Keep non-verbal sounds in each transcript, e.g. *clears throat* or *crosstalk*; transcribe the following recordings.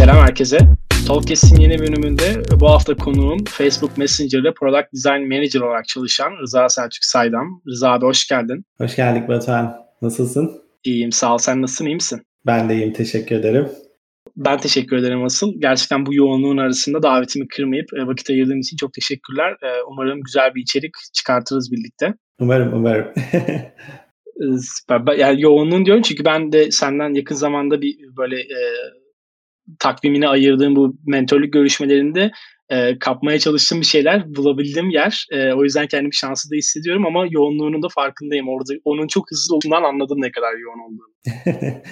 Selam herkese. Talkcast'in yeni bölümünde bu hafta konuğum Facebook Messenger'da Product Design Manager olarak çalışan Rıza Selçuk Saydam. Rıza abi hoş geldin. Hoş geldik Batuhan. Nasılsın? İyiyim sağ ol. Sen nasılsın? İyi misin? Ben de iyiyim. Teşekkür ederim. Ben teşekkür ederim asıl. Gerçekten bu yoğunluğun arasında davetimi kırmayıp e, vakit ayırdığın için çok teşekkürler. E, umarım güzel bir içerik çıkartırız birlikte. Umarım, umarım. *laughs* E, süper. Yani yoğunluğun diyorum çünkü ben de senden yakın zamanda bir böyle e, takvimine ayırdığım bu mentorluk görüşmelerinde e, kapmaya çalıştığım bir şeyler bulabildiğim yer. E, o yüzden kendimi şanslı da hissediyorum ama yoğunluğunun da farkındayım. Orada onun çok hızlı olduğundan anladım ne kadar yoğun olduğunu. *laughs*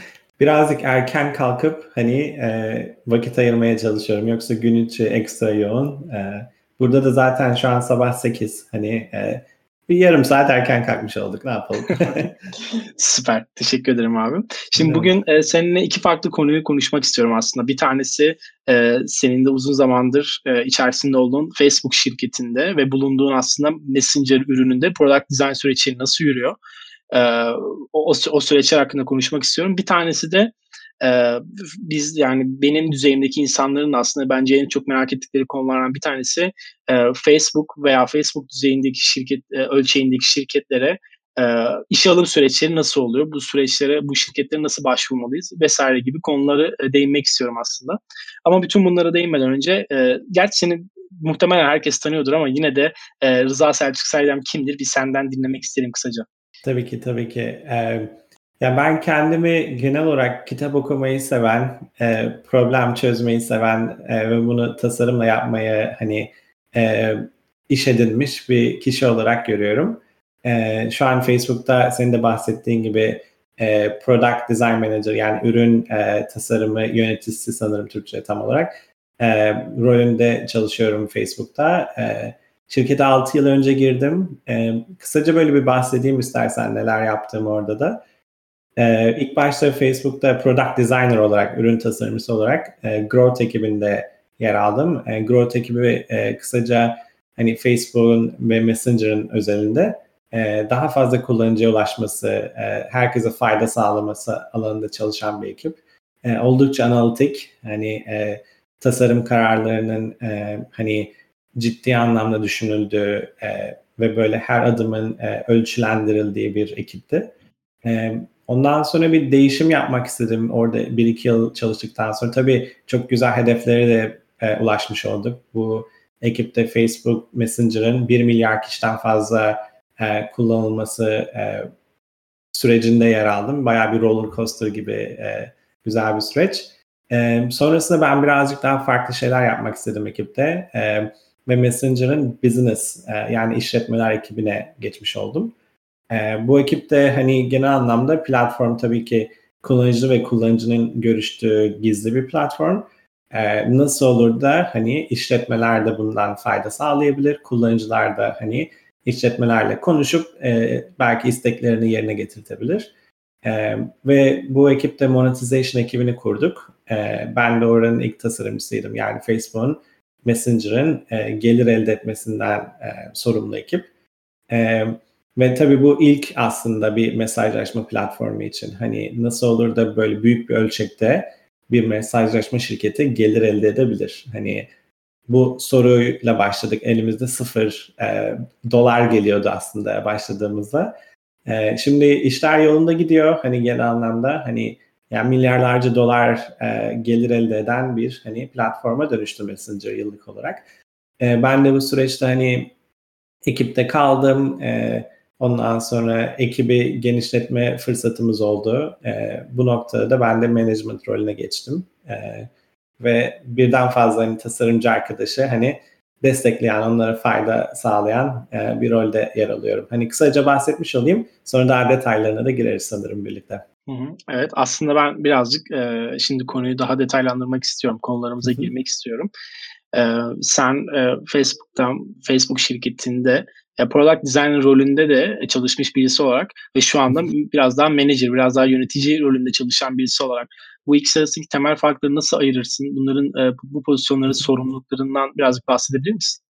Birazcık erken kalkıp hani e, vakit ayırmaya çalışıyorum. Yoksa gün içi ekstra yoğun. E, burada da zaten şu an sabah 8. Hani e, bir yarım saat erken kalkmış olduk. Ne yapalım? *laughs* Süper. Teşekkür ederim abi. Şimdi evet. bugün e, seninle iki farklı konuyu konuşmak istiyorum aslında. Bir tanesi e, senin de uzun zamandır e, içerisinde olduğun Facebook şirketinde ve bulunduğun aslında Messenger ürününde product design süreci nasıl yürüyor? E, o, o süreçler hakkında konuşmak istiyorum. Bir tanesi de e, biz yani benim düzeyimdeki insanların aslında bence en çok merak ettikleri konulardan bir tanesi e, Facebook veya Facebook düzeyindeki şirket e, ölçeğindeki şirketlere e, işe alım süreçleri nasıl oluyor? Bu süreçlere, bu şirketlere nasıl başvurmalıyız vesaire gibi konuları e, değinmek istiyorum aslında. Ama bütün bunlara değinmeden önce e, gerçi seni muhtemelen herkes tanıyordur ama yine de e, Rıza Selçuk Saydam kimdir? Bir senden dinlemek isterim kısaca. Tabii ki tabii ki. Ee, ya ben kendimi genel olarak kitap okumayı seven, e, problem çözmeyi seven e, ve bunu tasarımla yapmayı hani e, iş edinmiş bir kişi olarak görüyorum. E, şu an Facebook'ta senin de bahsettiğin gibi e, Product Design Manager yani ürün e, tasarımı yöneticisi sanırım Türkçe tam olarak e, rolünde çalışıyorum Facebook'ta. E, şirkete 6 yıl önce girdim. E, kısaca böyle bir bahsedeyim istersen neler yaptığım orada da. Ee, ilk başta Facebook'ta Product Designer olarak, ürün tasarımcısı olarak e, Growth ekibinde yer aldım. E, Growth ekibi e, kısaca hani Facebook'un ve Messenger'ın özelinde e, daha fazla kullanıcıya ulaşması, e, herkese fayda sağlaması alanında çalışan bir ekip. E, oldukça analitik, hani e, tasarım kararlarının e, hani ciddi anlamda düşünüldüğü e, ve böyle her adımın e, ölçülendirildiği bir ekipti. E, Ondan sonra bir değişim yapmak istedim orada bir iki yıl çalıştıktan sonra. Tabii çok güzel hedeflere de e, ulaşmış olduk. Bu ekipte Facebook Messenger'ın 1 milyar kişiden fazla e, kullanılması e, sürecinde yer aldım. Bayağı bir roller coaster gibi e, güzel bir süreç. E, sonrasında ben birazcık daha farklı şeyler yapmak istedim ekipte. E, ve Messenger'ın business e, yani işletmeler ekibine geçmiş oldum. E, bu ekipte hani genel anlamda platform tabii ki kullanıcı ve kullanıcının görüştüğü gizli bir platform. E, nasıl olur da hani işletmeler de bundan fayda sağlayabilir, kullanıcılar da hani işletmelerle konuşup e, belki isteklerini yerine getirtebilir. E, ve bu ekipte monetization ekibini kurduk. E, ben de oranın ilk tasarımcısıydım. Yani Facebook'un Messenger'ın e, gelir elde etmesinden e, sorumlu ekip. E, ve tabii bu ilk aslında bir mesajlaşma platformu için. Hani nasıl olur da böyle büyük bir ölçekte bir mesajlaşma şirketi gelir elde edebilir? Hani bu soruyla başladık. Elimizde sıfır e, dolar geliyordu aslında başladığımızda. E, şimdi işler yolunda gidiyor. Hani genel anlamda hani yani milyarlarca dolar e, gelir elde eden bir hani platforma dönüştü Messenger yıllık olarak. E, ben de bu süreçte hani ekipte kaldım. E, Ondan sonra ekibi genişletme fırsatımız oldu. E, bu noktada da ben de management rolüne geçtim. E, ve birden fazla hani tasarımcı arkadaşı hani destekleyen, onlara fayda sağlayan e, bir rolde yer alıyorum. Hani kısaca bahsetmiş olayım. Sonra daha detaylarına da gireriz sanırım birlikte. Hı hı. Evet aslında ben birazcık e, şimdi konuyu daha detaylandırmak istiyorum. Konularımıza girmek istiyorum. E, sen e, Facebook'tan, Facebook şirketinde product designer rolünde de çalışmış birisi olarak ve şu anda biraz daha manager, biraz daha yönetici rolünde çalışan birisi olarak bu ikisi arasındaki temel farkları nasıl ayırırsın? Bunların e, bu pozisyonların sorumluluklarından birazcık bahsedebilir misin?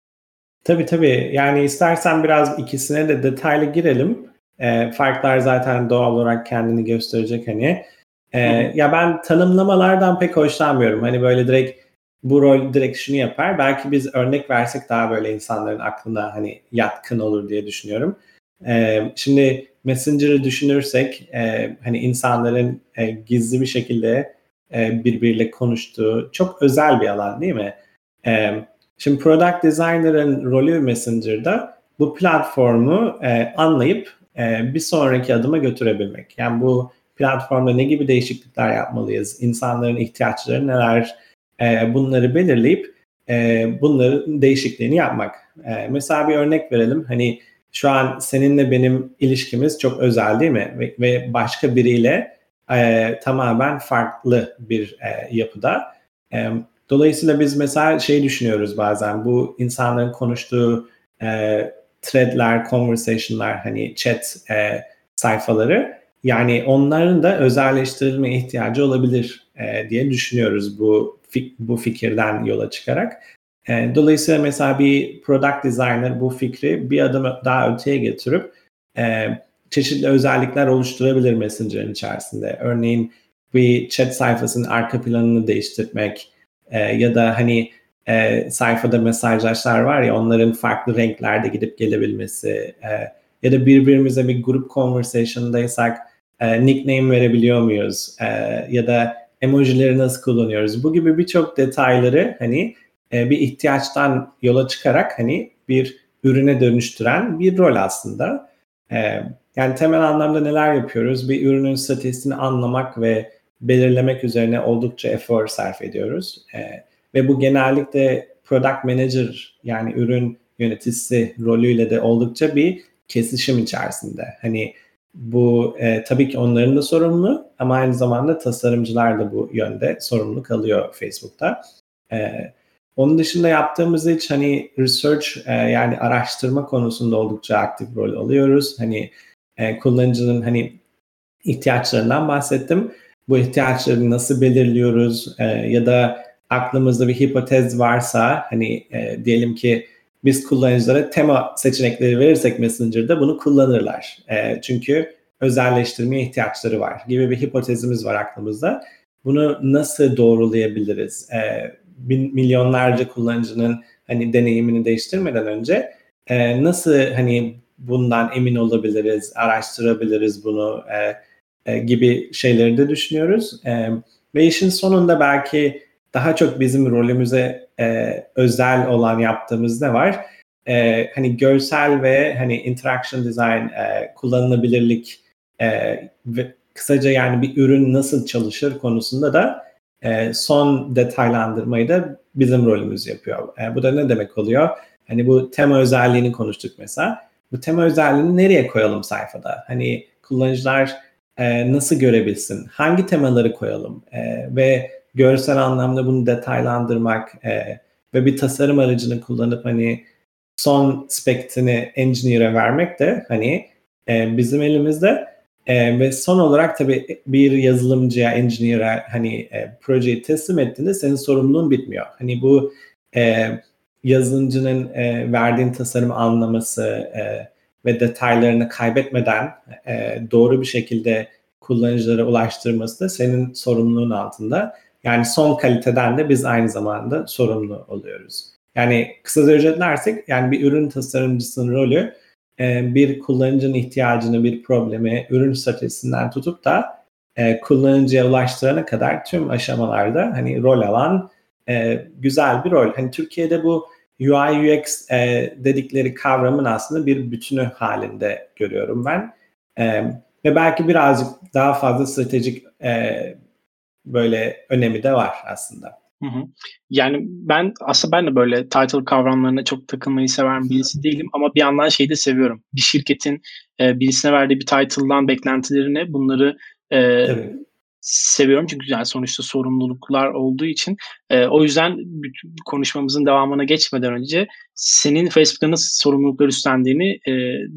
Tabii tabii. Yani istersen biraz ikisine de detaylı girelim. E, farklar zaten doğal olarak kendini gösterecek hani. E, ya ben tanımlamalardan pek hoşlanmıyorum. Hani böyle direkt bu rol direkt şunu yapar. Belki biz örnek versek daha böyle insanların aklına hani yatkın olur diye düşünüyorum. E, şimdi Messenger'ı düşünürsek e, hani insanların e, gizli bir şekilde e, birbiriyle konuştuğu çok özel bir alan değil mi? E, şimdi Product Designer'ın rolü Messenger'da bu platformu anlayıp bir sonraki adıma götürebilmek. Yani bu platformda ne gibi değişiklikler yapmalıyız, insanların ihtiyaçları neler, e, bunları belirleyip e, bunların değişikliğini yapmak. E, mesela bir örnek verelim. Hani şu an seninle benim ilişkimiz çok özel değil mi? Ve, ve başka biriyle e, tamamen farklı bir e, yapıda. E, dolayısıyla biz mesela şey düşünüyoruz bazen bu insanların konuştuğu e, threadler, conversation'lar hani chat e, sayfaları yani onların da özelleştirilme ihtiyacı olabilir e, diye düşünüyoruz bu bu fikirden yola çıkarak. E, dolayısıyla mesela bir product designer bu fikri bir adım daha öteye getirip e, çeşitli özellikler oluşturabilir Messenger'ın içerisinde. Örneğin bir chat sayfasının arka planını değiştirmek e, ya da hani sayfada mesajlaşlar var ya onların farklı renklerde gidip gelebilmesi ya da birbirimize bir grup conversation'daysak nickname verebiliyor muyuz ya da emojileri nasıl kullanıyoruz bu gibi birçok detayları hani e, bir ihtiyaçtan yola çıkarak hani bir ürüne dönüştüren bir rol aslında. E, yani temel anlamda neler yapıyoruz? Bir ürünün stratejisini anlamak ve belirlemek üzerine oldukça efor sarf ediyoruz. E, ve bu genellikle product manager yani ürün yöneticisi rolüyle de oldukça bir kesişim içerisinde. Hani bu e, tabii ki onların da sorumlu ama aynı zamanda tasarımcılar da bu yönde sorumlu kalıyor Facebook'ta. E, onun dışında yaptığımız hiç hani research e, yani araştırma konusunda oldukça aktif rol alıyoruz. Hani e, kullanıcının hani ihtiyaçlarından bahsettim. Bu ihtiyaçları nasıl belirliyoruz e, ya da aklımızda bir hipotez varsa hani e, diyelim ki biz kullanıcılara tema seçenekleri verirsek Messenger'da bunu kullanırlar. E, çünkü özelleştirmeye ihtiyaçları var gibi bir hipotezimiz var aklımızda. Bunu nasıl doğrulayabiliriz? E, bin, milyonlarca kullanıcının hani deneyimini değiştirmeden önce e, nasıl hani bundan emin olabiliriz, araştırabiliriz bunu e, e, gibi şeyleri de düşünüyoruz. E, ve işin sonunda belki daha çok bizim rolümüze e, özel olan yaptığımız ne var? E, hani görsel ve hani interaction design, e, kullanılabilirlik e, ve kısaca yani bir ürün nasıl çalışır konusunda da e, son detaylandırmayı da bizim rolümüz yapıyor. E, bu da ne demek oluyor? Hani bu tema özelliğini konuştuk mesela. Bu tema özelliğini nereye koyalım sayfada? Hani kullanıcılar e, nasıl görebilsin? Hangi temaları koyalım? E, ve görsel anlamda bunu detaylandırmak e, ve bir tasarım aracını kullanıp hani son spektini engineer'e vermek de hani e, bizim elimizde e, ve son olarak tabii bir yazılımcıya, engineer'e hani e, projeyi teslim ettiğinde senin sorumluluğun bitmiyor. Hani bu e, yazılımcının e, verdiğin tasarım anlaması e, ve detaylarını kaybetmeden e, doğru bir şekilde kullanıcılara ulaştırması da senin sorumluluğun altında. Yani son kaliteden de biz aynı zamanda sorumlu oluyoruz. Yani kısaca özetlersek yani bir ürün tasarımcısının rolü e, bir kullanıcının ihtiyacını, bir problemi ürün stratejisinden tutup da e, kullanıcıya ulaştırana kadar tüm aşamalarda hani rol alan e, güzel bir rol. Hani Türkiye'de bu UI UX dedikleri kavramın aslında bir bütünü halinde görüyorum ben. Ve belki birazcık daha fazla stratejik böyle önemi de var aslında. Hı hı. Yani ben aslında ben de böyle title kavramlarına çok takılmayı seven birisi değilim ama bir yandan şeyi de seviyorum. Bir şirketin e, birisine verdiği bir title'dan beklentilerini bunları e, seviyorum çünkü yani sonuçta sorumluluklar olduğu için e, o yüzden konuşmamızın devamına geçmeden önce senin Facebook'ta nasıl sorumluluklar üstlendiğini e,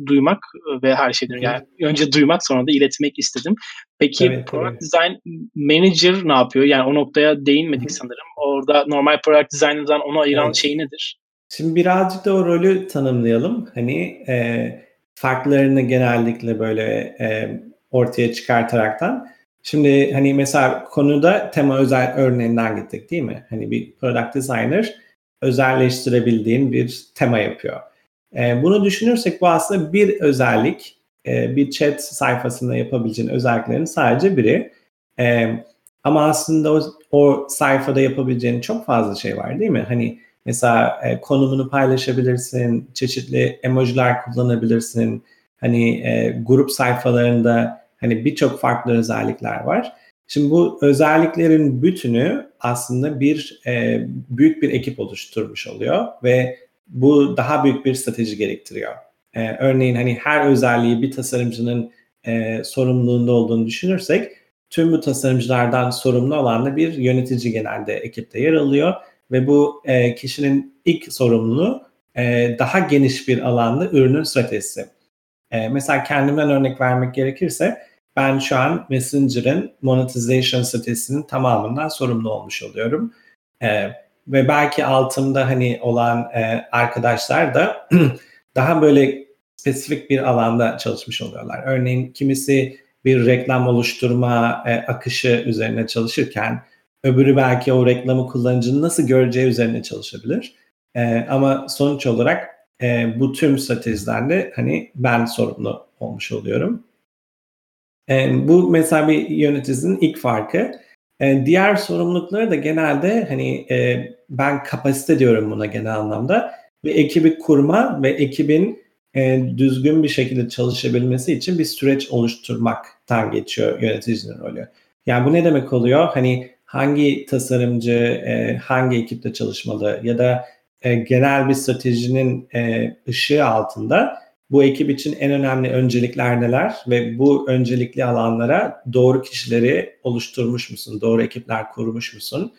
duymak ve her şeyden yani önce duymak sonra da iletmek istedim. Peki evet, Product evet. Design Manager ne yapıyor? Yani o noktaya değinmedik sanırım. Orada normal Product Design'dan onu ayıran evet. şey nedir? Şimdi birazcık da o rolü tanımlayalım. Hani e, farklarını genellikle böyle e, ortaya çıkartaraktan Şimdi hani mesela konuda tema özel örneğinden gittik değil mi? Hani bir product designer özelleştirebildiğin bir tema yapıyor. E, bunu düşünürsek bu aslında bir özellik, e, bir chat sayfasında yapabileceğin özelliklerin sadece biri. E, ama aslında o, o sayfada yapabileceğin çok fazla şey var değil mi? Hani mesela e, konumunu paylaşabilirsin, çeşitli emojiler kullanabilirsin. Hani e, grup sayfalarında hani birçok farklı özellikler var. Şimdi bu özelliklerin bütünü aslında bir e, büyük bir ekip oluşturmuş oluyor ve bu daha büyük bir strateji gerektiriyor. E, örneğin hani her özelliği bir tasarımcının e, sorumluluğunda olduğunu düşünürsek tüm bu tasarımcılardan sorumlu olan da bir yönetici genelde ekipte yer alıyor ve bu e, kişinin ilk sorumluluğu e, daha geniş bir alanda ürünün stratejisi. E, mesela kendimden örnek vermek gerekirse ben şu an Messenger'ın monetization stratejisinin tamamından sorumlu olmuş oluyorum. E, ve belki altımda hani olan e, arkadaşlar da *clears throat* daha böyle spesifik bir alanda çalışmış oluyorlar. Örneğin kimisi bir reklam oluşturma e, akışı üzerine çalışırken öbürü belki o reklamı kullanıcının nasıl göreceği üzerine çalışabilir. E, ama sonuç olarak e, bu tüm stratejilerde hani ben sorumlu olmuş oluyorum. E, bu mesela bir yöneticinin ilk farkı. E, diğer sorumlulukları da genelde hani e, ben kapasite diyorum buna genel anlamda ve ekibi kurma ve ekibin e, düzgün bir şekilde çalışabilmesi için bir süreç oluşturmaktan geçiyor yöneticinin rolü. Yani bu ne demek oluyor? Hani hangi tasarımcı e, hangi ekipte çalışmalı ya da e, genel bir stratejinin e, ışığı altında bu ekip için en önemli öncelikler neler ve bu öncelikli alanlara doğru kişileri oluşturmuş musun, doğru ekipler kurmuş musun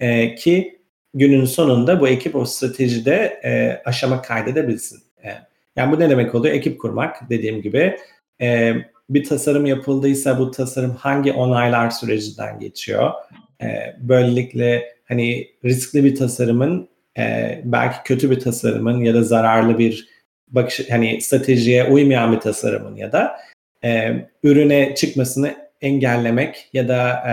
e, ki günün sonunda bu ekip o stratejide e, aşama kaydedebilsin. E, yani bu ne demek oluyor? Ekip kurmak dediğim gibi e, bir tasarım yapıldıysa bu tasarım hangi onaylar sürecinden geçiyor? E, böylelikle hani riskli bir tasarımın e, belki kötü bir tasarımın ya da zararlı bir bakış hani stratejiye uymayan bir tasarımın ya da e, ürüne çıkmasını engellemek ya da e,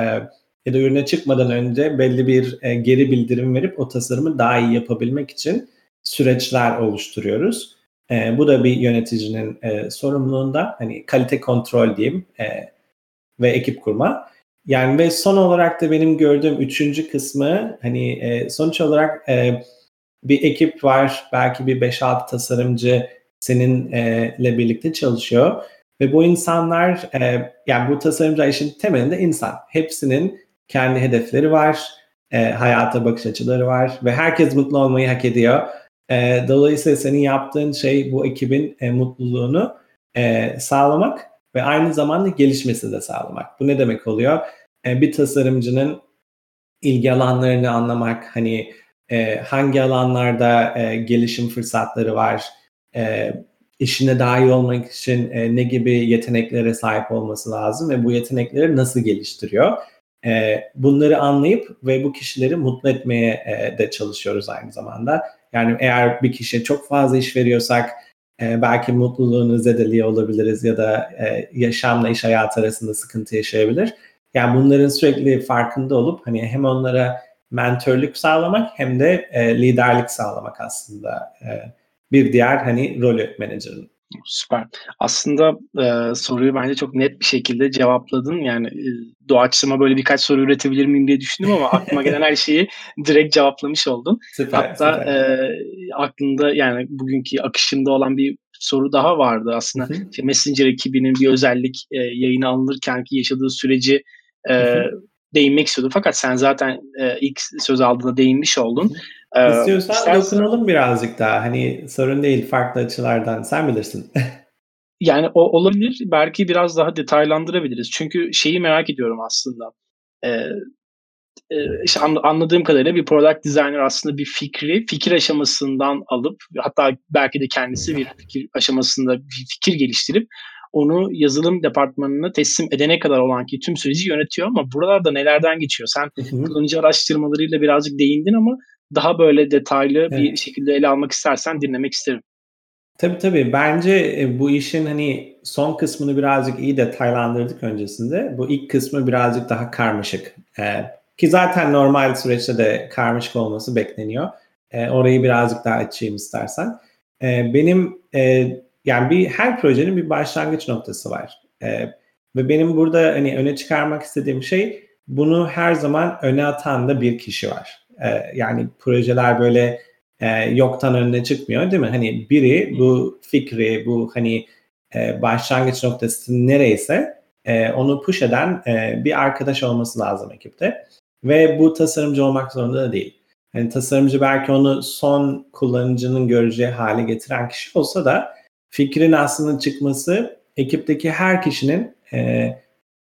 ya da ürüne çıkmadan önce belli bir e, geri bildirim verip o tasarımı daha iyi yapabilmek için süreçler oluşturuyoruz. E, bu da bir yöneticinin e, sorumluluğunda hani kalite kontrol diyeyim e, ve ekip kurma. Yani ve son olarak da benim gördüğüm üçüncü kısmı hani e, sonuç olarak e, bir ekip var belki bir 5-6 tasarımcı seninle birlikte çalışıyor ve bu insanlar e, yani bu tasarımcı işin temelinde insan. Hepsinin kendi hedefleri var, e, hayata bakış açıları var ve herkes mutlu olmayı hak ediyor. E, dolayısıyla senin yaptığın şey bu ekibin mutluluğunu sağlamak ve aynı zamanda gelişmesini de sağlamak. Bu ne demek oluyor? Bir tasarımcının ilgi alanlarını anlamak, hani e, hangi alanlarda e, gelişim fırsatları var, e, işine daha iyi olmak için e, ne gibi yeteneklere sahip olması lazım ve bu yetenekleri nasıl geliştiriyor. E, bunları anlayıp ve bu kişileri mutlu etmeye e, de çalışıyoruz aynı zamanda. Yani eğer bir kişiye çok fazla iş veriyorsak e, belki mutluluğunu zedeliyor olabiliriz ya da e, yaşamla iş hayatı arasında sıkıntı yaşayabilir. Yani bunların sürekli farkında olup hani hem onlara mentörlük sağlamak hem de e, liderlik sağlamak aslında e, bir diğer hani rolü menajerin. Süper. Aslında e, soruyu bence çok net bir şekilde cevapladın. Yani e, doğaçlama böyle birkaç soru üretebilir miyim diye düşündüm ama *laughs* aklıma gelen her şeyi direkt cevaplamış oldun. Süper, Hatta süper. E, aklında yani bugünkü akışında olan bir soru daha vardı aslında. Hı hı. İşte Messenger ekibinin bir özellik e, yayına alınırken ki yaşadığı süreci e. değinmek istiyordum. Fakat sen zaten e, ilk söz aldığında değinmiş oldun. Ee, İstiyorsan istersen... dokunalım birazcık daha. Hani sorun değil farklı açılardan. Sen bilirsin. *laughs* yani o olabilir. Belki biraz daha detaylandırabiliriz. Çünkü şeyi merak ediyorum aslında. Ee, işte anladığım kadarıyla bir product designer aslında bir fikri fikir aşamasından alıp hatta belki de kendisi bir fikir aşamasında bir fikir geliştirip onu yazılım departmanına teslim edene kadar olan ki tüm süreci yönetiyor ama buralarda nelerden geçiyor? Sen kullanıcı araştırmalarıyla birazcık değindin ama daha böyle detaylı evet. bir şekilde ele almak istersen dinlemek isterim. Tabii tabii. Bence e, bu işin hani son kısmını birazcık iyi detaylandırdık öncesinde. Bu ilk kısmı birazcık daha karmaşık. Ee, ki zaten normal süreçte de karmaşık olması bekleniyor. Ee, orayı birazcık daha açayım istersen. Ee, benim e, yani bir her projenin bir başlangıç noktası var. Ee, ve benim burada hani öne çıkarmak istediğim şey bunu her zaman öne atan da bir kişi var. Ee, yani projeler böyle e, yoktan önüne çıkmıyor değil mi? Hani biri bu fikri, bu hani e, başlangıç noktası nereyse e, onu push eden e, bir arkadaş olması lazım ekipte. Ve bu tasarımcı olmak zorunda da değil. Yani tasarımcı belki onu son kullanıcının göreceği hale getiren kişi olsa da fikrin aslında çıkması ekipteki her kişinin e,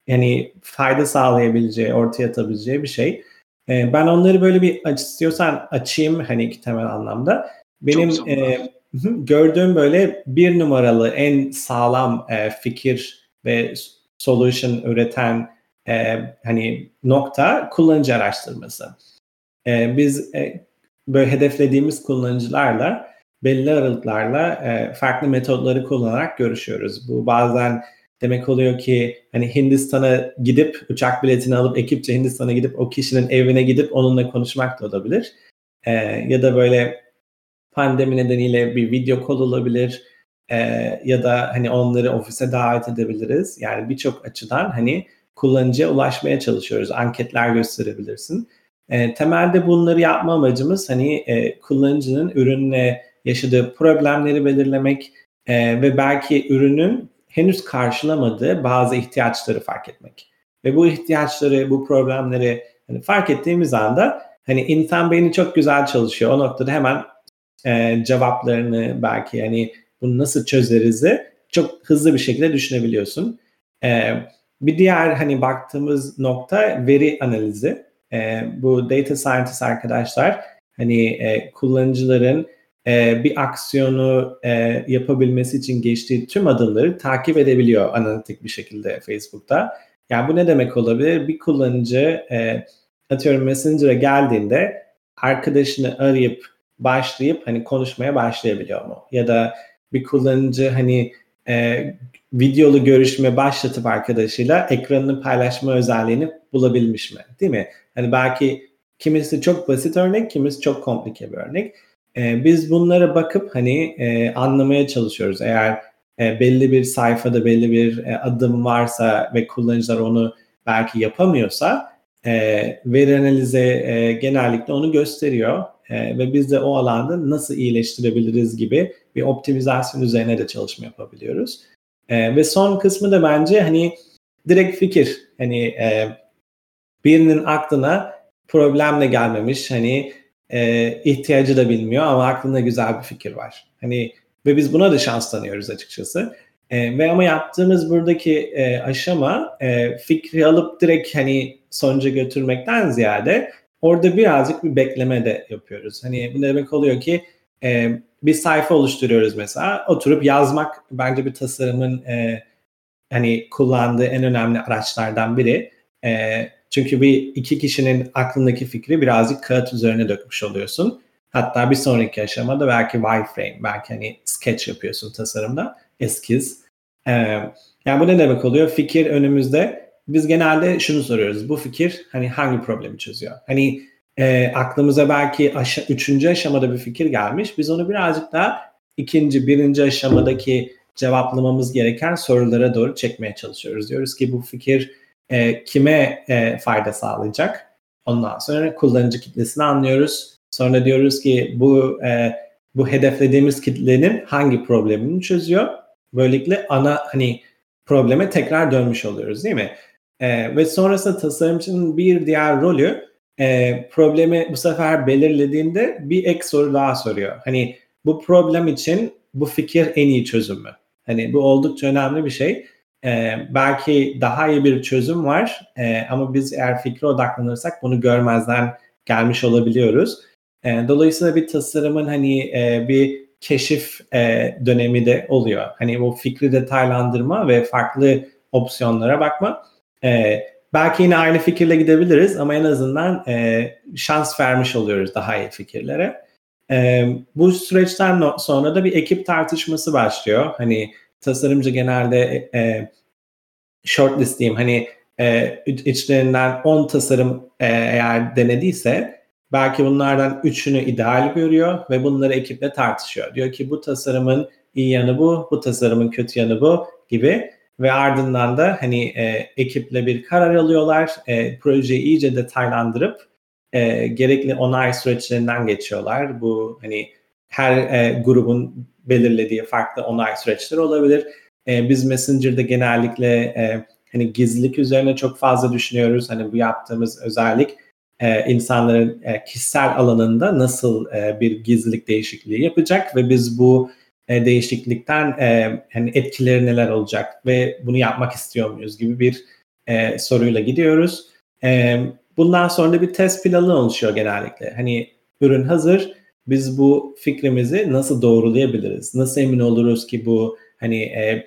yani fayda sağlayabileceği, ortaya atabileceği bir şey. E, ben onları böyle bir aç, istiyorsan açayım hani iki temel anlamda. Benim e, gördüğüm böyle bir numaralı en sağlam e, fikir ve solution üreten e, hani nokta kullanıcı araştırması. E, biz e, böyle hedeflediğimiz kullanıcılarla belli aralıklarla e, farklı metodları kullanarak görüşüyoruz. Bu bazen demek oluyor ki hani Hindistan'a gidip uçak biletini alıp ekipçe Hindistan'a gidip o kişinin evine gidip onunla konuşmak da olabilir. E, ya da böyle pandemi nedeniyle bir video call olabilir. E, ya da hani onları ofise davet edebiliriz. Yani birçok açıdan hani kullanıcıya ulaşmaya çalışıyoruz. Anketler gösterebilirsin. E, temelde bunları yapma amacımız hani e, kullanıcının ürünle yaşadığı problemleri belirlemek e, ve belki ürünün henüz karşılamadığı bazı ihtiyaçları fark etmek. Ve bu ihtiyaçları, bu problemleri hani fark ettiğimiz anda hani insan beyni çok güzel çalışıyor. O noktada hemen e, cevaplarını belki hani bunu nasıl çözeriz'i çok hızlı bir şekilde düşünebiliyorsun. E, bir diğer hani baktığımız nokta veri analizi. E, bu data scientist arkadaşlar hani e, kullanıcıların e, bir aksiyonu e, yapabilmesi için geçtiği tüm adımları takip edebiliyor analitik bir şekilde Facebook'ta. Yani bu ne demek olabilir? Bir kullanıcı e, atıyorum Messenger'a geldiğinde arkadaşını arayıp başlayıp hani konuşmaya başlayabiliyor mu? Ya da bir kullanıcı hani e, videolu görüşme başlatıp arkadaşıyla ekranını paylaşma özelliğini bulabilmiş mi? Değil mi? Hani belki kimisi çok basit örnek, kimisi çok komplike bir örnek. E, biz bunlara bakıp hani e, anlamaya çalışıyoruz. Eğer e, belli bir sayfada belli bir e, adım varsa ve kullanıcılar onu belki yapamıyorsa e, veri analize e, genellikle onu gösteriyor e, ve biz de o alanda nasıl iyileştirebiliriz gibi bir optimizasyon üzerine de çalışma yapabiliyoruz. E, ve son kısmı da bence hani direkt fikir. Hani e, birinin aklına problemle gelmemiş hani e, ihtiyacı da bilmiyor ama aklında güzel bir fikir var. Hani ve biz buna da şans tanıyoruz açıkçası. E, ve ama yaptığımız buradaki e, aşama e, fikri alıp direkt hani sonuca götürmekten ziyade orada birazcık bir bekleme de yapıyoruz. Hani bu ne demek oluyor ki e, bir sayfa oluşturuyoruz mesela. Oturup yazmak bence bir tasarımın e, hani kullandığı en önemli araçlardan biri. E, çünkü bir iki kişinin aklındaki fikri birazcık kağıt üzerine dökmüş oluyorsun. Hatta bir sonraki aşamada belki wireframe, belki hani sketch yapıyorsun tasarımda, eskiz. Ee, yani bu ne demek oluyor? Fikir önümüzde. Biz genelde şunu soruyoruz. Bu fikir hani hangi problemi çözüyor? Hani e, aklımıza belki aşa- üçüncü aşamada bir fikir gelmiş. Biz onu birazcık daha ikinci, birinci aşamadaki cevaplamamız gereken sorulara doğru çekmeye çalışıyoruz. Diyoruz ki bu fikir e, kime e, fayda sağlayacak? Ondan sonra kullanıcı kitlesini anlıyoruz. Sonra diyoruz ki bu e, bu hedeflediğimiz kitlenin hangi problemini çözüyor? Böylelikle ana hani probleme tekrar dönmüş oluyoruz değil mi? E, ve sonrasında tasarımcının bir diğer rolü e, problemi bu sefer belirlediğinde bir ek soru daha soruyor. Hani bu problem için bu fikir en iyi çözüm mü? Hani bu oldukça önemli bir şey. E, belki daha iyi bir çözüm var e, ama biz eğer fikre odaklanırsak bunu görmezden gelmiş olabiliyoruz. E, dolayısıyla bir tasarımın hani e, bir keşif e, dönemi de oluyor. Hani bu fikri detaylandırma ve farklı opsiyonlara bakma. E, belki yine aynı fikirle gidebiliriz ama en azından e, şans vermiş oluyoruz daha iyi fikirlere. E, bu süreçten sonra da bir ekip tartışması başlıyor. Hani tasarımcı genelde e, shortlist diyeyim hani e, içlerinden 10 tasarım e, eğer denediyse belki bunlardan 3'ünü ideal görüyor ve bunları ekiple tartışıyor. Diyor ki bu tasarımın iyi yanı bu, bu tasarımın kötü yanı bu gibi ve ardından da hani e, ekiple bir karar alıyorlar. E, projeyi iyice detaylandırıp e, gerekli onay süreçlerinden geçiyorlar. Bu hani her e, grubun belirlediği farklı onay süreçleri olabilir. E, biz Messenger'da genellikle e, hani gizlilik üzerine çok fazla düşünüyoruz. Hani bu yaptığımız özellik e, insanların e, kişisel alanında nasıl e, bir gizlilik değişikliği yapacak ve biz bu e, değişiklikten e, hani etkileri neler olacak ve bunu yapmak istiyor muyuz gibi bir e, soruyla gidiyoruz. E, bundan sonra da bir test planı oluşuyor genellikle. Hani ürün hazır, biz bu fikrimizi nasıl doğrulayabiliriz? Nasıl emin oluruz ki bu hani e,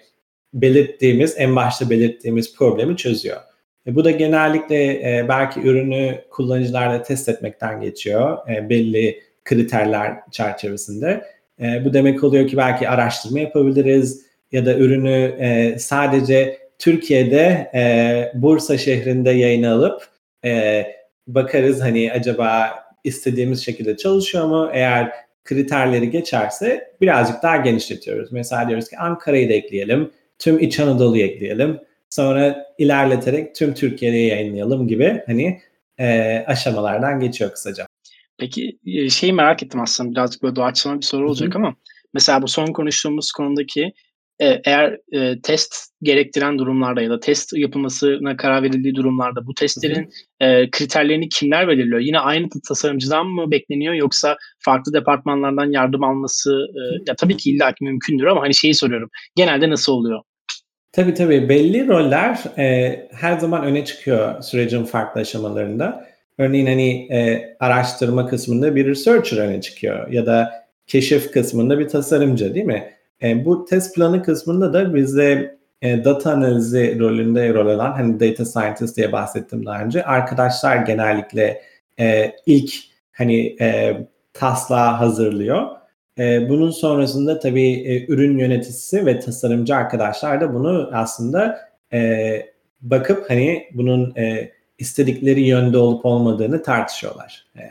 belirttiğimiz, en başta belirttiğimiz problemi çözüyor? E, bu da genellikle e, belki ürünü kullanıcılarla test etmekten geçiyor e, belli kriterler çerçevesinde. E, bu demek oluyor ki belki araştırma yapabiliriz ya da ürünü e, sadece Türkiye'de e, Bursa şehrinde yayına alıp e, bakarız hani acaba istediğimiz şekilde çalışıyor mu? Eğer kriterleri geçerse birazcık daha genişletiyoruz. Mesela diyoruz ki Ankara'yı da ekleyelim, tüm İç Anadolu'yu ekleyelim. Sonra ilerleterek tüm Türkiye'de yayınlayalım gibi hani e, aşamalardan geçiyor kısaca. Peki şeyi merak ettim aslında birazcık böyle doğaçlama bir soru olacak Hı-hı. ama mesela bu son konuştuğumuz konudaki eğer e, test gerektiren durumlarda ya da test yapılmasına karar verildiği durumlarda bu testlerin e, kriterlerini kimler belirliyor? Yine aynı tasarımcıdan mı bekleniyor yoksa farklı departmanlardan yardım alması e, ya tabii ki illaki mümkündür ama hani şeyi soruyorum. Genelde nasıl oluyor? Tabii tabii belli roller e, her zaman öne çıkıyor sürecin farklı aşamalarında. Örneğin hani e, araştırma kısmında bir researcher öne çıkıyor ya da keşif kısmında bir tasarımcı değil mi? E, bu test planı kısmında da bizde e, data analizi rolünde rol alan hani data scientist diye bahsettim daha önce arkadaşlar genellikle e, ilk hani e, taslağı hazırlıyor. E, bunun sonrasında tabii e, ürün yöneticisi ve tasarımcı arkadaşlar da bunu aslında e, bakıp hani bunun e, istedikleri yönde olup olmadığını tartışıyorlar. E,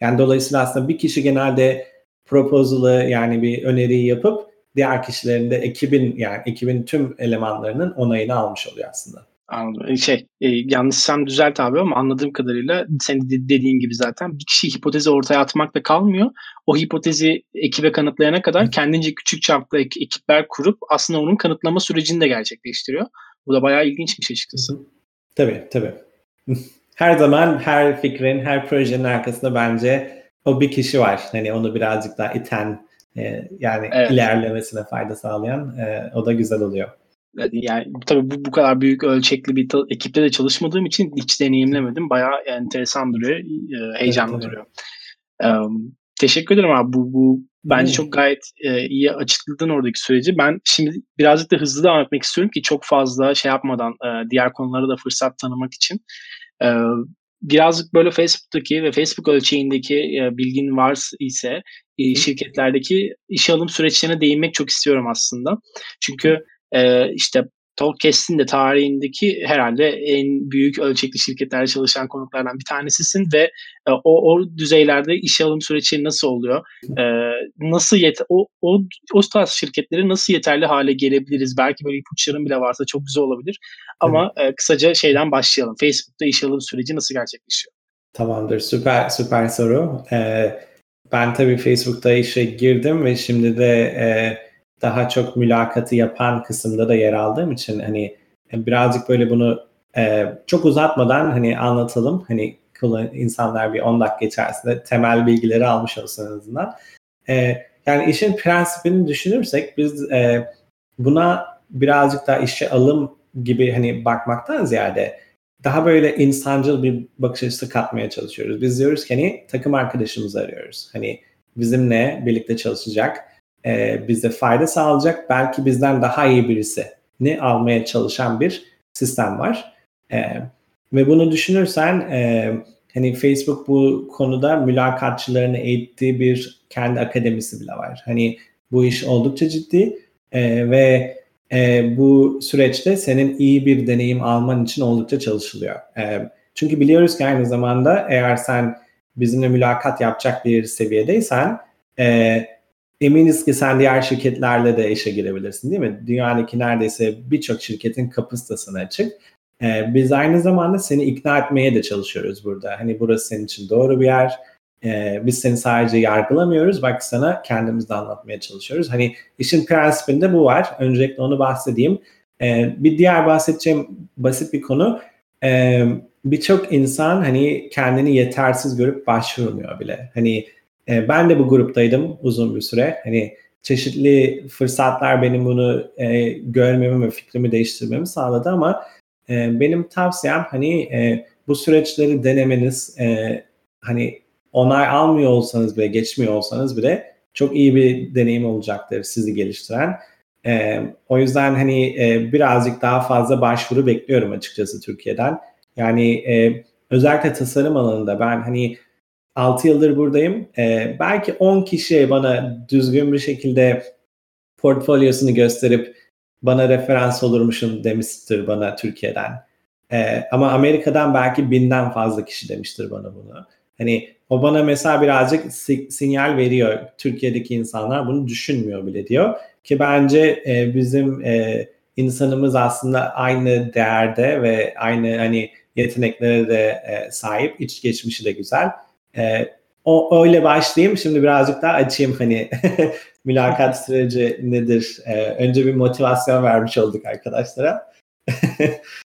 yani dolayısıyla aslında bir kişi genelde proposal'ı yani bir öneriyi yapıp diğer kişilerin de ekibin yani ekibin tüm elemanlarının onayını almış oluyor aslında. Anladım. E, şey, e, yanlışsam düzelt abi ama anladığım kadarıyla senin de dediğin gibi zaten bir kişi hipotezi ortaya atmakla kalmıyor. O hipotezi ekibe kanıtlayana kadar kendince küçük çaplı ek, ekipler kurup aslında onun kanıtlama sürecini de gerçekleştiriyor. Bu da bayağı ilginç bir şey açıkçası. Tabii tabii. *laughs* her zaman her fikrin, her projenin arkasında bence o bir kişi var. Hani onu birazcık daha iten, e, yani evet. ilerlemesine fayda sağlayan e, o da güzel oluyor. Yani tabii bu, bu kadar büyük ölçekli bir ta- ekipte de çalışmadığım için hiç deneyimlemedim. Bayağı enteresan duruyor, e, heyecanlı evet, duruyor. Um, teşekkür ederim abi. Bu, bu bence hmm. çok gayet e, iyi açıkladın oradaki süreci. Ben şimdi birazcık da hızlı devam etmek istiyorum ki çok fazla şey yapmadan e, diğer konulara da fırsat tanımak için. E, birazcık böyle Facebook'taki ve Facebook ölçeğindeki e, bilgin var ise e, şirketlerdeki işe alım süreçlerine değinmek çok istiyorum aslında. Çünkü e, işte Talkcast'in de tarihindeki herhalde en büyük ölçekli şirketlerde çalışan konuklardan bir tanesisin ve e, o, o düzeylerde işe alım süreçleri nasıl oluyor? E, nasıl yet o, o, o tarz şirketleri nasıl yeterli hale gelebiliriz? Belki böyle ipuçların bile varsa çok güzel olabilir. Ama e, kısaca şeyden başlayalım. Facebook'ta işe alım süreci nasıl gerçekleşiyor? Tamamdır. Süper süper soru. Ee, ben tabii Facebook'ta işe girdim ve şimdi de e, daha çok mülakatı yapan kısımda da yer aldığım için hani birazcık böyle bunu e, çok uzatmadan hani anlatalım. Hani insanlar bir 10 dakika içerisinde temel bilgileri almış olsun en azından. E, yani işin prensibini düşünürsek biz e, buna birazcık daha işe alım gibi hani bakmaktan ziyade daha böyle insancıl bir bakış açısı katmaya çalışıyoruz. Biz diyoruz ki hani takım arkadaşımızı arıyoruz. Hani bizimle birlikte çalışacak, e, bize fayda sağlayacak, belki bizden daha iyi birisi ne almaya çalışan bir sistem var. E, ve bunu düşünürsen e, hani Facebook bu konuda mülakatçılarını eğittiği bir kendi akademisi bile var. Hani bu iş oldukça ciddi e, ve e, bu süreçte senin iyi bir deneyim alman için oldukça çalışılıyor. E, çünkü biliyoruz ki aynı zamanda eğer sen bizimle mülakat yapacak bir seviyedeysen e, eminiz ki sen diğer şirketlerle de işe girebilirsin değil mi? Dünyadaki neredeyse birçok şirketin sana açık. Ee, biz aynı zamanda seni ikna etmeye de çalışıyoruz burada. Hani burası senin için doğru bir yer. Ee, biz seni sadece yargılamıyoruz. Bak sana kendimiz de anlatmaya çalışıyoruz. Hani işin prensibinde bu var. Öncelikle onu bahsedeyim. Ee, bir diğer bahsedeceğim basit bir konu. Ee, Birçok insan hani kendini yetersiz görüp başvurmuyor bile. Hani e, ben de bu gruptaydım uzun bir süre. Hani çeşitli fırsatlar benim bunu e, görmemi ve fikrimi değiştirmemi sağladı ama e, benim tavsiyem hani e, bu süreçleri denemeniz e, hani onay almıyor olsanız bile geçmiyor olsanız bile çok iyi bir deneyim olacaktır sizi geliştiren. E, o yüzden hani e, birazcık daha fazla başvuru bekliyorum açıkçası Türkiye'den. Yani e, özellikle tasarım alanında ben hani 6 yıldır buradayım. E, belki 10 kişi bana düzgün bir şekilde portfolyosunu gösterip bana referans olurmuşum demiştir bana Türkiye'den. E, ama Amerika'dan belki binden fazla kişi demiştir bana bunu. Hani o bana mesela birazcık si- sinyal veriyor. Türkiye'deki insanlar bunu düşünmüyor bile diyor. Ki bence e, bizim e, insanımız aslında aynı değerde ve aynı hani yeteneklere de e, sahip. İç geçmişi de güzel. E, o öyle başlayayım. Şimdi birazcık daha açayım hani *laughs* mülakat süreci nedir? E, önce bir motivasyon vermiş olduk arkadaşlara. *laughs*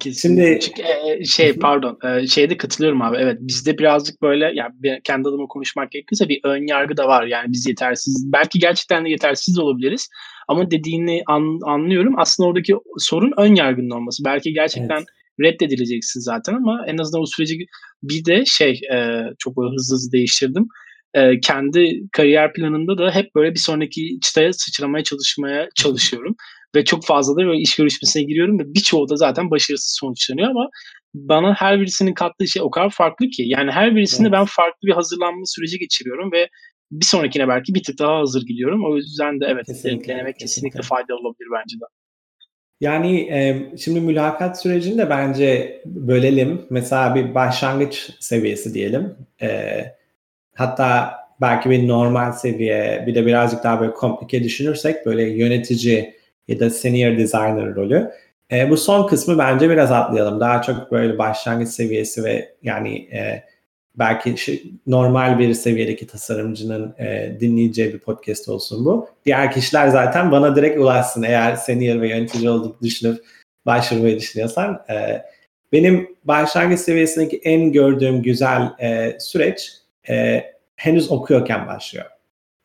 Kesinlikle. Şimdi Çünkü, e, şey pardon e, şeyde katılıyorum abi. Evet bizde birazcık böyle yani kendi adıma konuşmak gerekirse bir ön yargı da var. Yani biz yetersiz belki gerçekten de yetersiz olabiliriz. Ama dediğini an, anlıyorum. Aslında oradaki sorun ön yargının olması. Belki gerçekten evet. reddedileceksin zaten ama en azından o süreci bir de şey e, çok böyle hızlı hızlı değiştirdim. E, kendi kariyer planında da hep böyle bir sonraki çıtaya sıçramaya çalışmaya çalışıyorum. Ve çok fazla da böyle iş görüşmesine giriyorum ve birçoğu da zaten başarısız sonuçlanıyor ama bana her birisinin kattığı şey o kadar farklı ki. Yani her birisinde evet. ben farklı bir hazırlanma süreci geçiriyorum ve bir sonrakine belki bir tık daha hazır gidiyorum. O yüzden de evet kesinlikle, denemek kesinlikle, kesinlikle faydalı olabilir bence de. Yani e, şimdi mülakat sürecini de bence bölelim. Mesela bir başlangıç seviyesi diyelim. E, hatta belki bir normal seviye, bir de birazcık daha böyle komplike düşünürsek böyle yönetici ya da senior designer rolü. E, bu son kısmı bence biraz atlayalım. Daha çok böyle başlangıç seviyesi ve yani e, belki şey, normal bir seviyedeki tasarımcının e, dinleyeceği bir podcast olsun bu. Diğer kişiler zaten bana direkt ulaşsın eğer senior ve yönetici olduğunu düşünüp başvurmayı düşünüyorsan. E, benim başlangıç seviyesindeki en gördüğüm güzel e, süreç e, henüz okuyorken başlıyor.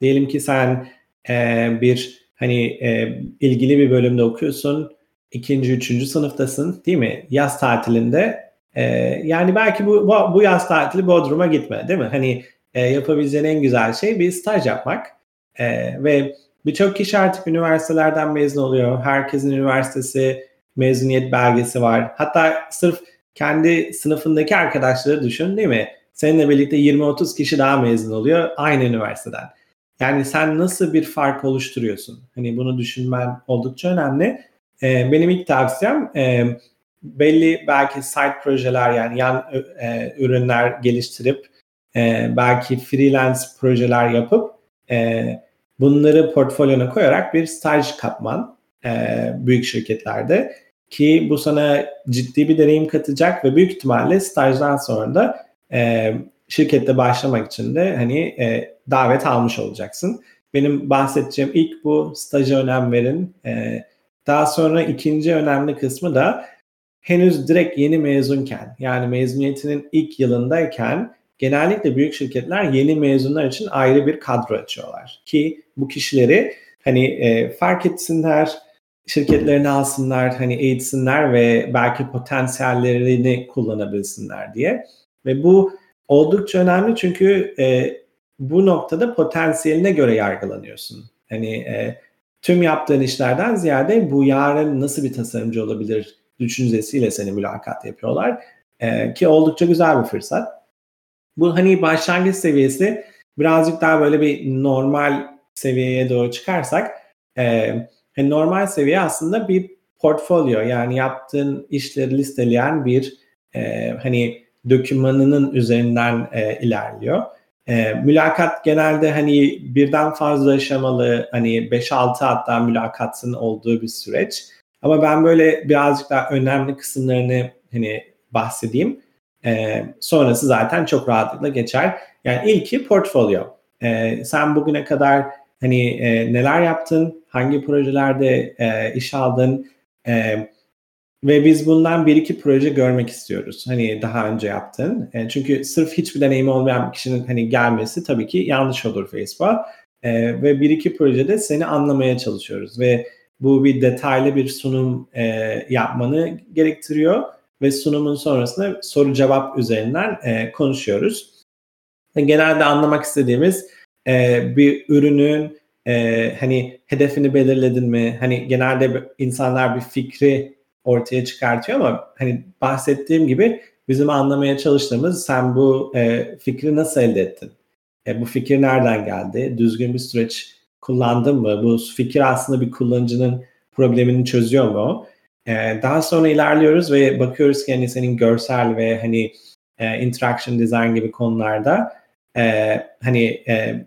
Diyelim ki sen e, bir hani e, ilgili bir bölümde okuyorsun, ikinci, üçüncü sınıftasın değil mi? Yaz tatilinde e, yani belki bu, bu, bu yaz tatili Bodrum'a gitme değil mi? Hani e, yapabileceğin en güzel şey bir staj yapmak. E, ve birçok kişi artık üniversitelerden mezun oluyor. Herkesin üniversitesi mezuniyet belgesi var. Hatta sırf kendi sınıfındaki arkadaşları düşün değil mi? Seninle birlikte 20-30 kişi daha mezun oluyor aynı üniversiteden. Yani sen nasıl bir fark oluşturuyorsun? Hani bunu düşünmen oldukça önemli. Ee, benim ilk tavsiyem e, belli belki side projeler yani yan e, ürünler geliştirip e, belki freelance projeler yapıp e, bunları portfolyona koyarak bir staj kapman e, büyük şirketlerde ki bu sana ciddi bir deneyim katacak ve büyük ihtimalle stajdan sonra da e, şirkette başlamak için de hani e, davet almış olacaksın. Benim bahsedeceğim ilk bu staja önem verin. E, daha sonra ikinci önemli kısmı da henüz direkt yeni mezunken yani mezuniyetinin ilk yılındayken genellikle büyük şirketler yeni mezunlar için ayrı bir kadro açıyorlar. Ki bu kişileri hani e, fark etsinler, şirketlerini alsınlar, hani eğitsinler ve belki potansiyellerini kullanabilsinler diye. Ve bu oldukça önemli çünkü e, bu noktada potansiyeline göre yargılanıyorsun. Hani e, tüm yaptığın işlerden ziyade bu yarın nasıl bir tasarımcı olabilir düşüncesiyle seni mülakat yapıyorlar. E, ki oldukça güzel bir fırsat. Bu hani başlangıç seviyesi birazcık daha böyle bir normal seviyeye doğru çıkarsak e, hani normal seviye aslında bir portfolyo yani yaptığın işleri listeleyen bir e, hani dokümanının üzerinden e, ilerliyor. E, mülakat genelde hani birden fazla aşamalı hani 5-6 hatta mülakatın olduğu bir süreç. Ama ben böyle birazcık daha önemli kısımlarını hani bahsedeyim. E, sonrası zaten çok rahatlıkla geçer. Yani ilki portfolyo. E, sen bugüne kadar hani e, neler yaptın, hangi projelerde e, iş aldın e, ve biz bundan bir iki proje görmek istiyoruz. Hani daha önce yaptın. E, çünkü sırf hiçbir deneyimi olmayan bir kişinin hani gelmesi tabii ki yanlış olur Facebook'a. E, ve bir iki projede seni anlamaya çalışıyoruz ve bu bir detaylı bir sunum e, yapmanı gerektiriyor ve sunumun sonrasında soru cevap üzerinden e, konuşuyoruz. Genelde anlamak istediğimiz e, bir ürünün e, hani hedefini belirledin mi? Hani genelde insanlar bir fikri ortaya çıkartıyor ama hani bahsettiğim gibi bizim anlamaya çalıştığımız sen bu e, fikri nasıl elde ettin? E, bu fikir nereden geldi? Düzgün bir süreç kullandın mı? Bu fikir aslında bir kullanıcının problemini çözüyor mu? E, daha sonra ilerliyoruz ve bakıyoruz ki hani senin görsel ve hani e, interaction design gibi konularda e, hani e,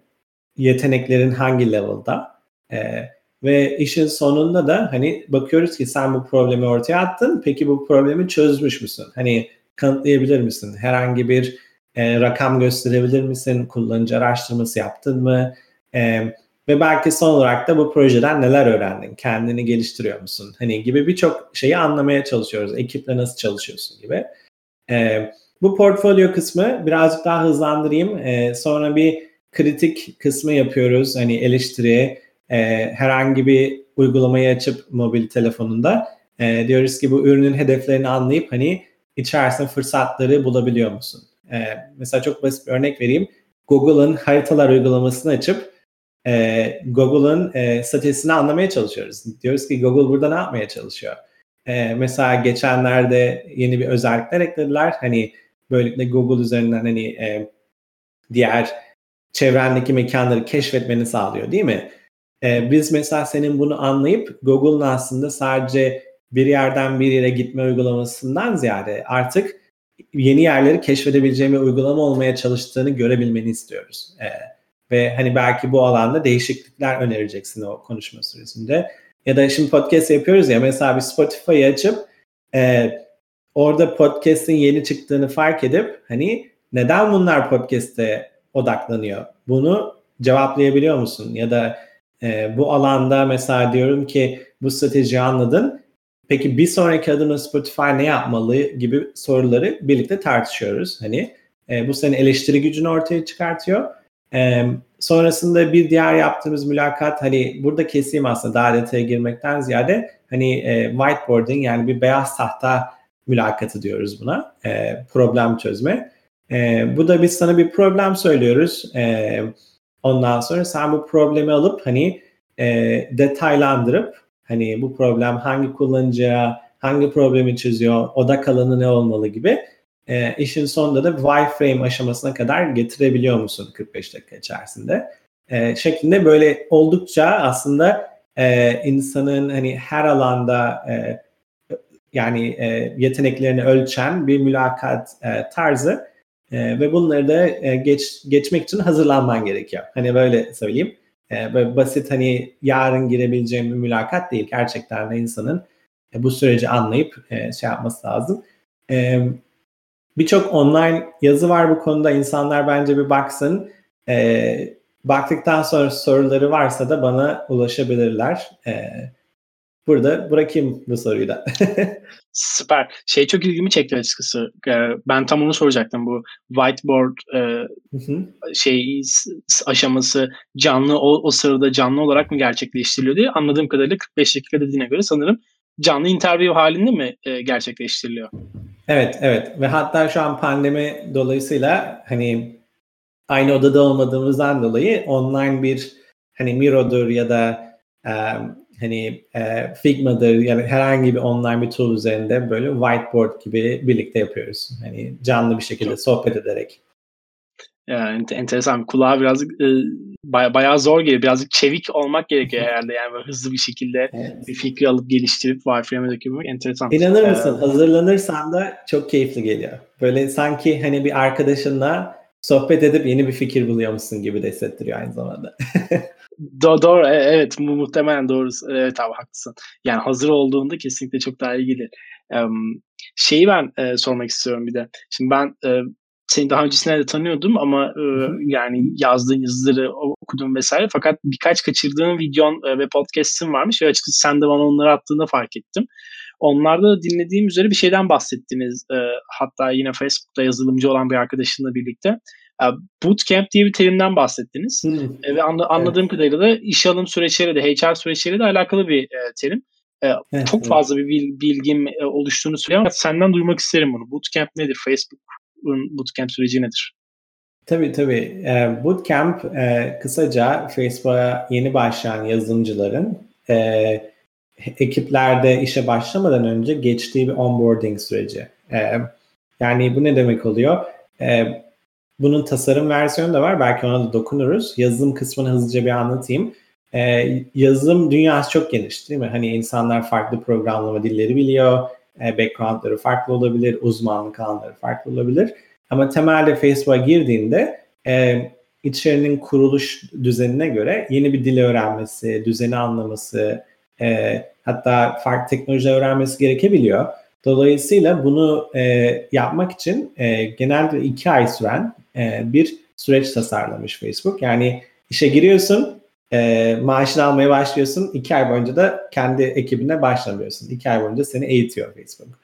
yeteneklerin hangi level'da e, ve işin sonunda da hani bakıyoruz ki sen bu problemi ortaya attın. Peki bu problemi çözmüş müsün? Hani kanıtlayabilir misin? Herhangi bir e, rakam gösterebilir misin? Kullanıcı araştırması yaptın mı? E, ve belki son olarak da bu projeden neler öğrendin? Kendini geliştiriyor musun? Hani gibi birçok şeyi anlamaya çalışıyoruz. Ekiple nasıl çalışıyorsun gibi. E, bu portfolyo kısmı birazcık daha hızlandırayım. E, sonra bir kritik kısmı yapıyoruz. Hani eleştiriye e, herhangi bir uygulamayı açıp mobil telefonunda e, diyoruz ki bu ürünün hedeflerini anlayıp hani içerisinde fırsatları bulabiliyor musun? E, mesela çok basit bir örnek vereyim. Google'ın haritalar uygulamasını açıp e, Google'ın e, statüsünü anlamaya çalışıyoruz. Diyoruz ki Google burada ne yapmaya çalışıyor? E, mesela geçenlerde yeni bir özellikler eklediler. Hani böylelikle Google üzerinden hani e, diğer çevrendeki mekanları keşfetmeni sağlıyor değil mi? Ee, biz mesela senin bunu anlayıp Google'un aslında sadece bir yerden bir yere gitme uygulamasından ziyade artık yeni yerleri keşfedebileceğim bir uygulama olmaya çalıştığını görebilmeni istiyoruz. Ee, ve hani belki bu alanda değişiklikler önereceksin o konuşma süresinde. Ya da şimdi podcast yapıyoruz ya mesela bir Spotify'ı açıp e, orada podcast'in yeni çıktığını fark edip hani neden bunlar podcast'e odaklanıyor? Bunu cevaplayabiliyor musun? Ya da e, bu alanda mesela diyorum ki bu stratejiyi anladın. Peki bir sonraki adımda Spotify ne yapmalı gibi soruları birlikte tartışıyoruz. Hani e, bu senin eleştiri gücünü ortaya çıkartıyor. E, sonrasında bir diğer yaptığımız mülakat hani burada keseyim aslında daha detaya girmekten ziyade hani e, whiteboarding yani bir beyaz tahta mülakatı diyoruz buna. E, problem çözme. E, bu da biz sana bir problem söylüyoruz. E, ondan sonra sen bu problemi alıp hani e, detaylandırıp hani bu problem hangi kullanıcıya hangi problemi çözüyor, odak alanı ne olmalı gibi e, işin sonunda da wireframe aşamasına kadar getirebiliyor musun 45 dakika içerisinde? E, şeklinde böyle oldukça aslında e, insanın hani her alanda e, yani e, yeteneklerini ölçen bir mülakat e, tarzı e, ve bunları da e, geç geçmek için hazırlanman gerekiyor. Hani böyle söyleyeyim. E, böyle basit hani yarın girebileceğim bir mülakat değil. Gerçekten de insanın e, bu süreci anlayıp e, şey yapması lazım. E, Birçok online yazı var bu konuda. İnsanlar bence bir baksın. E, baktıktan sonra soruları varsa da bana ulaşabilirler. E, burada bırakayım bu soruyu da. *laughs* Süper. Şey çok ilgimi çekti açıkçası. Ee, ben tam onu soracaktım. Bu whiteboard e, şey aşaması canlı o, o sırada canlı olarak mı gerçekleştiriliyor diye anladığım kadarıyla 45 dakika dediğine göre sanırım canlı interview halinde mi e, gerçekleştiriliyor? Evet, evet. Ve hatta şu an pandemi dolayısıyla hani aynı odada olmadığımızdan dolayı online bir hani Miro'dur ya da um, hani e, Figma'dır yani herhangi bir online bir tool üzerinde böyle whiteboard gibi birlikte yapıyoruz. Hani canlı bir şekilde sohbet ederek. Yani enteresan. Kulağa birazcık e, baya, bayağı zor geliyor. Birazcık çevik olmak gerekiyor herhalde. Yani böyle hızlı bir şekilde evet. bir fikri alıp geliştirip wireframe'e dökülmek enteresan. İnanır mısın? Ee, Hazırlanırsan da çok keyifli geliyor. Böyle sanki hani bir arkadaşınla sohbet edip yeni bir fikir buluyormuşsun gibi de hissettiriyor aynı zamanda. *laughs* Do doğru e, evet mu muhtemelen doğru evet abi haklısın. Yani hazır olduğunda kesinlikle çok daha iyi gelir. Um, şeyi ben e, sormak istiyorum bir de. Şimdi ben e, seni daha öncesinde de tanıyordum ama e, yani yazdığın yazıları okudum vesaire. Fakat birkaç kaçırdığım videon e, ve podcast'ın varmış ve açıkçası sen de bana onları attığında fark ettim. Onlarda da dinlediğim üzere bir şeyden bahsettiniz. E, hatta yine Facebook'ta yazılımcı olan bir arkadaşınla birlikte. E, bootcamp diye bir terimden bahsettiniz. E, ve anla, anladığım evet. kadarıyla da iş alım süreçleri de HR süreçleri de alakalı bir e, terim. E, evet, çok evet. fazla bir bilgim e, oluştuğunu söylüyorum. Senden duymak isterim bunu. Bootcamp nedir? Facebook bootcamp süreci nedir? Tabii tabii. E, bootcamp e, kısaca Facebook'a yeni başlayan yazılımcıların e, ekiplerde işe başlamadan önce geçtiği bir onboarding süreci. E, yani bu ne demek oluyor? E, bunun tasarım versiyonu da var. Belki ona da dokunuruz. Yazılım kısmını hızlıca bir anlatayım. Ee, yazılım dünyası çok geniş değil mi? Hani insanlar farklı programlama dilleri biliyor. E, backgroundları farklı olabilir. Uzmanlık alanları farklı olabilir. Ama temelde Facebook'a girdiğinde e, içerinin kuruluş düzenine göre yeni bir dil öğrenmesi, düzeni anlaması, e, hatta farklı teknoloji öğrenmesi gerekebiliyor. Dolayısıyla bunu e, yapmak için e, genelde iki ay süren e, bir süreç tasarlamış Facebook. Yani işe giriyorsun, e, maaşını almaya başlıyorsun. iki ay boyunca da kendi ekibine başlamıyorsun. İki ay boyunca seni eğitiyor Facebook.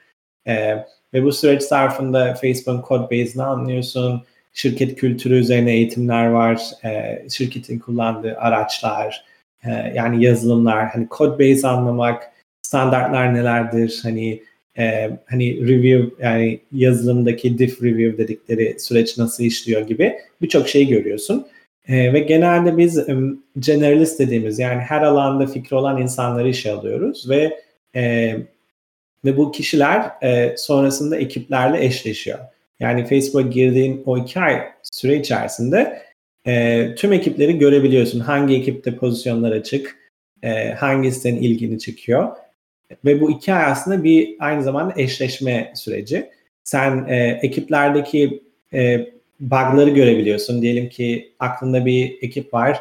E, ve bu süreç zarfında Facebook'un code base'ini anlıyorsun. Şirket kültürü üzerine eğitimler var. E, şirketin kullandığı araçlar, e, yani yazılımlar, hani code base anlamak, standartlar nelerdir, hani e, hani review yani yazılımdaki diff review dedikleri süreç nasıl işliyor gibi birçok şey görüyorsun. E, ve genelde biz um, generalist dediğimiz yani her alanda fikri olan insanları işe alıyoruz ve e, ve bu kişiler e, sonrasında ekiplerle eşleşiyor. Yani Facebook'a girdiğin o iki ay süre içerisinde e, tüm ekipleri görebiliyorsun. Hangi ekipte pozisyonlar açık, e, hangisi senin ilgini çekiyor. Ve bu iki ay aslında bir aynı zamanda eşleşme süreci. Sen e, ekiplerdeki e, bug'ları görebiliyorsun. Diyelim ki aklında bir ekip var.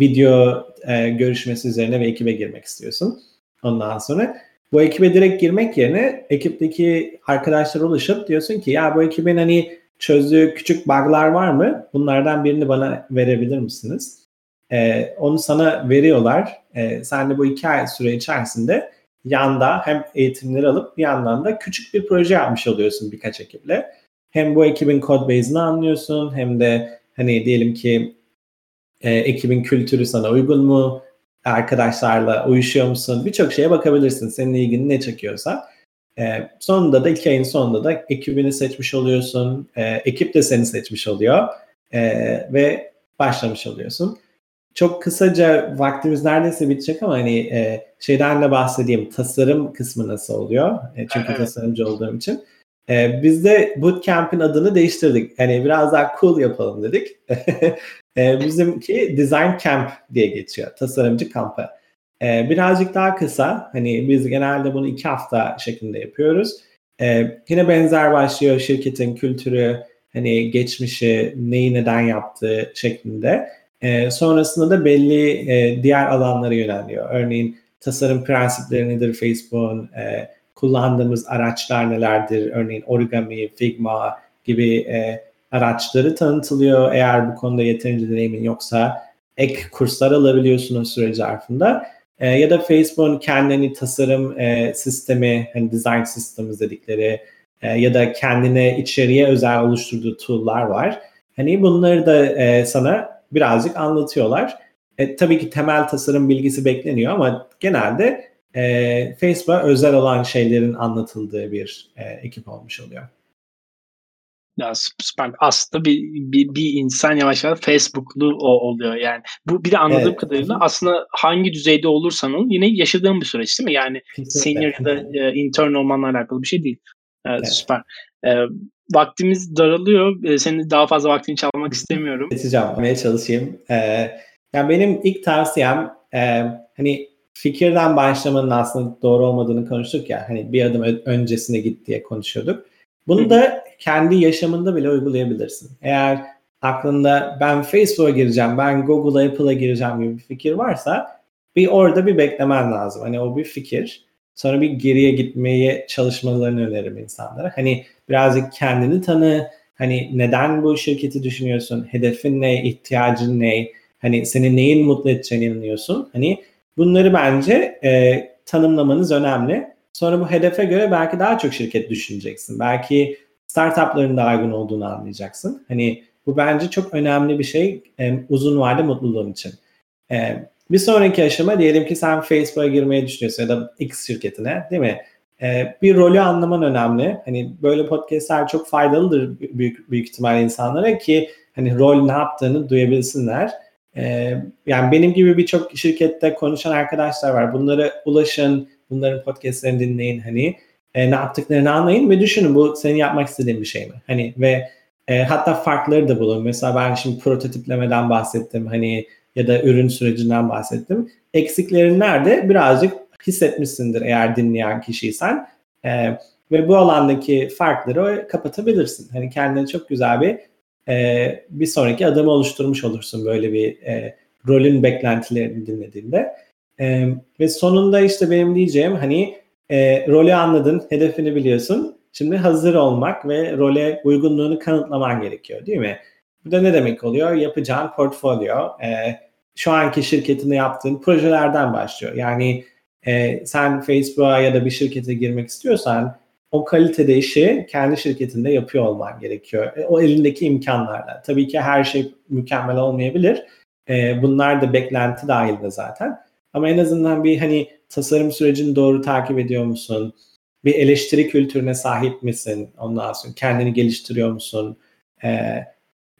Video e, görüşmesi üzerine ve ekibe girmek istiyorsun. Ondan sonra bu ekibe direkt girmek yerine ekipteki arkadaşlara ulaşıp diyorsun ki ya bu ekibin hani çözdüğü küçük bug'lar var mı? Bunlardan birini bana verebilir misiniz? Ee, onu sana veriyorlar. Ee, sen de bu iki ay süre içerisinde yanda hem eğitimleri alıp bir yandan da küçük bir proje yapmış oluyorsun birkaç ekiple. Hem bu ekibin code base'ini anlıyorsun hem de hani diyelim ki e, ekibin kültürü sana uygun mu? Arkadaşlarla uyuşuyor musun? Birçok şeye bakabilirsin. Senin ilgini ne çekiyorsa. E, sonunda da iki ayın sonunda da ekibini seçmiş oluyorsun. E, ekip de seni seçmiş oluyor. E, ve başlamış oluyorsun. Çok kısaca vaktimiz neredeyse bitecek ama hani e, şeyden de bahsedeyim. Tasarım kısmı nasıl oluyor? E, çünkü evet. tasarımcı olduğum için. E, biz de Bootcamp'in adını değiştirdik. Hani biraz daha cool yapalım dedik. *laughs* e, bizimki Design Camp diye geçiyor. Tasarımcı kampı. E, birazcık daha kısa. Hani biz genelde bunu iki hafta şeklinde yapıyoruz. E, yine benzer başlıyor şirketin kültürü, hani geçmişi, neyi neden yaptığı şeklinde. E, sonrasında da belli e, diğer alanlara yöneliyor. Örneğin tasarım prensipleri nedir Facebook'un, e, kullandığımız araçlar nelerdir? Örneğin origami, Figma gibi e, araçları tanıtılıyor. Eğer bu konuda yeterince deneyimin yoksa ek kurslar alabiliyorsunuz süre zarfında. E, ya da Facebook'un kendini tasarım e, sistemi, hani design systems dedikleri e, ya da kendine içeriye özel oluşturduğu tool'lar var. Hani bunları da e, sana birazcık anlatıyorlar. E, tabii ki temel tasarım bilgisi bekleniyor ama genelde e, Facebook'a özel olan şeylerin anlatıldığı bir e, ekip olmuş oluyor. Ya süper. Aslında bir, bir, bir insan yavaş yavaş Facebook'lu o oluyor yani. Bu bir de anladığım evet. kadarıyla aslında hangi düzeyde olursan ol yine yaşadığın bir süreç değil mi? Yani Kesinlikle. senior ya da e, intern olmanla alakalı bir şey değil. Evet, evet. Süper. Ee, vaktimiz daralıyor. Ee, senin daha fazla vaktini çalmak istemiyorum. Geçeceğim. Yapmaya çalışayım. Ee, yani benim ilk tavsiyem e, hani fikirden başlamanın aslında doğru olmadığını konuştuk ya. Hani bir adım öncesine git diye konuşuyorduk. Bunu da kendi yaşamında bile uygulayabilirsin. Eğer aklında ben Facebook'a gireceğim, ben Google'a, Apple'a gireceğim gibi bir fikir varsa bir orada bir beklemen lazım. Hani o bir fikir. Sonra bir geriye gitmeye çalışmalarını öneririm insanlara. Hani birazcık kendini tanı. Hani neden bu şirketi düşünüyorsun? Hedefin ne? ihtiyacın ne? Hani seni neyin mutlu edeceğini inanıyorsun? Hani bunları bence e, tanımlamanız önemli. Sonra bu hedefe göre belki daha çok şirket düşüneceksin. Belki startupların daha uygun olduğunu anlayacaksın. Hani bu bence çok önemli bir şey uzun vade mutluluğun için. Bir sonraki aşama diyelim ki sen Facebook'a girmeyi düşünüyorsun ya da X şirketine değil mi? E, bir rolü anlaman önemli. Hani böyle podcastler çok faydalıdır büyük, büyük ihtimalle insanlara ki hani rol ne yaptığını duyabilsinler. E, yani benim gibi birçok şirkette konuşan arkadaşlar var. Bunlara ulaşın, bunların podcastlerini dinleyin hani e, ne yaptıklarını anlayın ve düşünün bu senin yapmak istediğin bir şey mi? Hani ve e, hatta farkları da bulun. Mesela ben şimdi prototiplemeden bahsettim hani ya da ürün sürecinden bahsettim. Eksiklerin nerede? Birazcık hissetmişsindir eğer dinleyen kişiysen. E, ve bu alandaki farkları kapatabilirsin. Hani kendine çok güzel bir e, bir sonraki adımı oluşturmuş olursun böyle bir e, rolün beklentilerini dinlediğinde. E, ve sonunda işte benim diyeceğim hani e, rolü anladın, hedefini biliyorsun. Şimdi hazır olmak ve role uygunluğunu kanıtlaman gerekiyor değil mi? Bu da ne demek oluyor? Yapacağın portfolyo, e, şu anki şirketinde yaptığın projelerden başlıyor. Yani e, sen Facebook'a ya da bir şirkete girmek istiyorsan o kalitede işi kendi şirketinde yapıyor olman gerekiyor. E, o elindeki imkanlarla. Tabii ki her şey mükemmel olmayabilir. E, bunlar da beklenti dahilinde zaten. Ama en azından bir hani tasarım sürecini doğru takip ediyor musun? Bir eleştiri kültürüne sahip misin? Ondan sonra kendini geliştiriyor musun? Ee,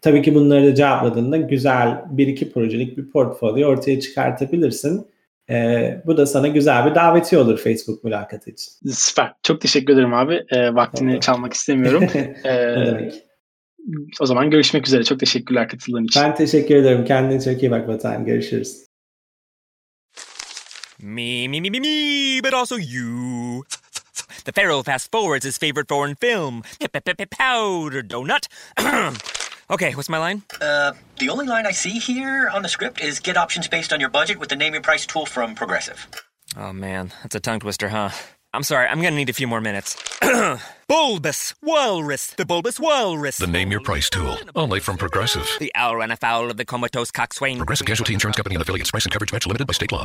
tabii ki bunları da cevapladığında güzel bir iki projelik bir portfolyo ortaya çıkartabilirsin. Ee, bu da sana güzel bir daveti olur Facebook mülakatı için. Süper. Çok teşekkür ederim abi. Ee, vaktini tamam. çalmak istemiyorum. *laughs* ee, O zaman görüşmek üzere. Çok teşekkürler katıldığın için. Ben teşekkür ederim. Kendine çok iyi bak Batuhan. Görüşürüz. Me, me, me, me, me, but also you. The Pharaoh fast forwards his favorite foreign film, Powder Donut. *clears throat* okay, what's my line? Uh, the only line I see here on the script is get options based on your budget with the name your price tool from Progressive. Oh man, that's a tongue twister, huh? I'm sorry, I'm gonna need a few more minutes. *clears throat* bulbous Walrus, the Bulbous Walrus. The name your price tool, only from Progressive. The owl ran afoul of the comatose coxswain. Progressive Casualty Insurance Company and affiliates. Price and coverage match limited by state law.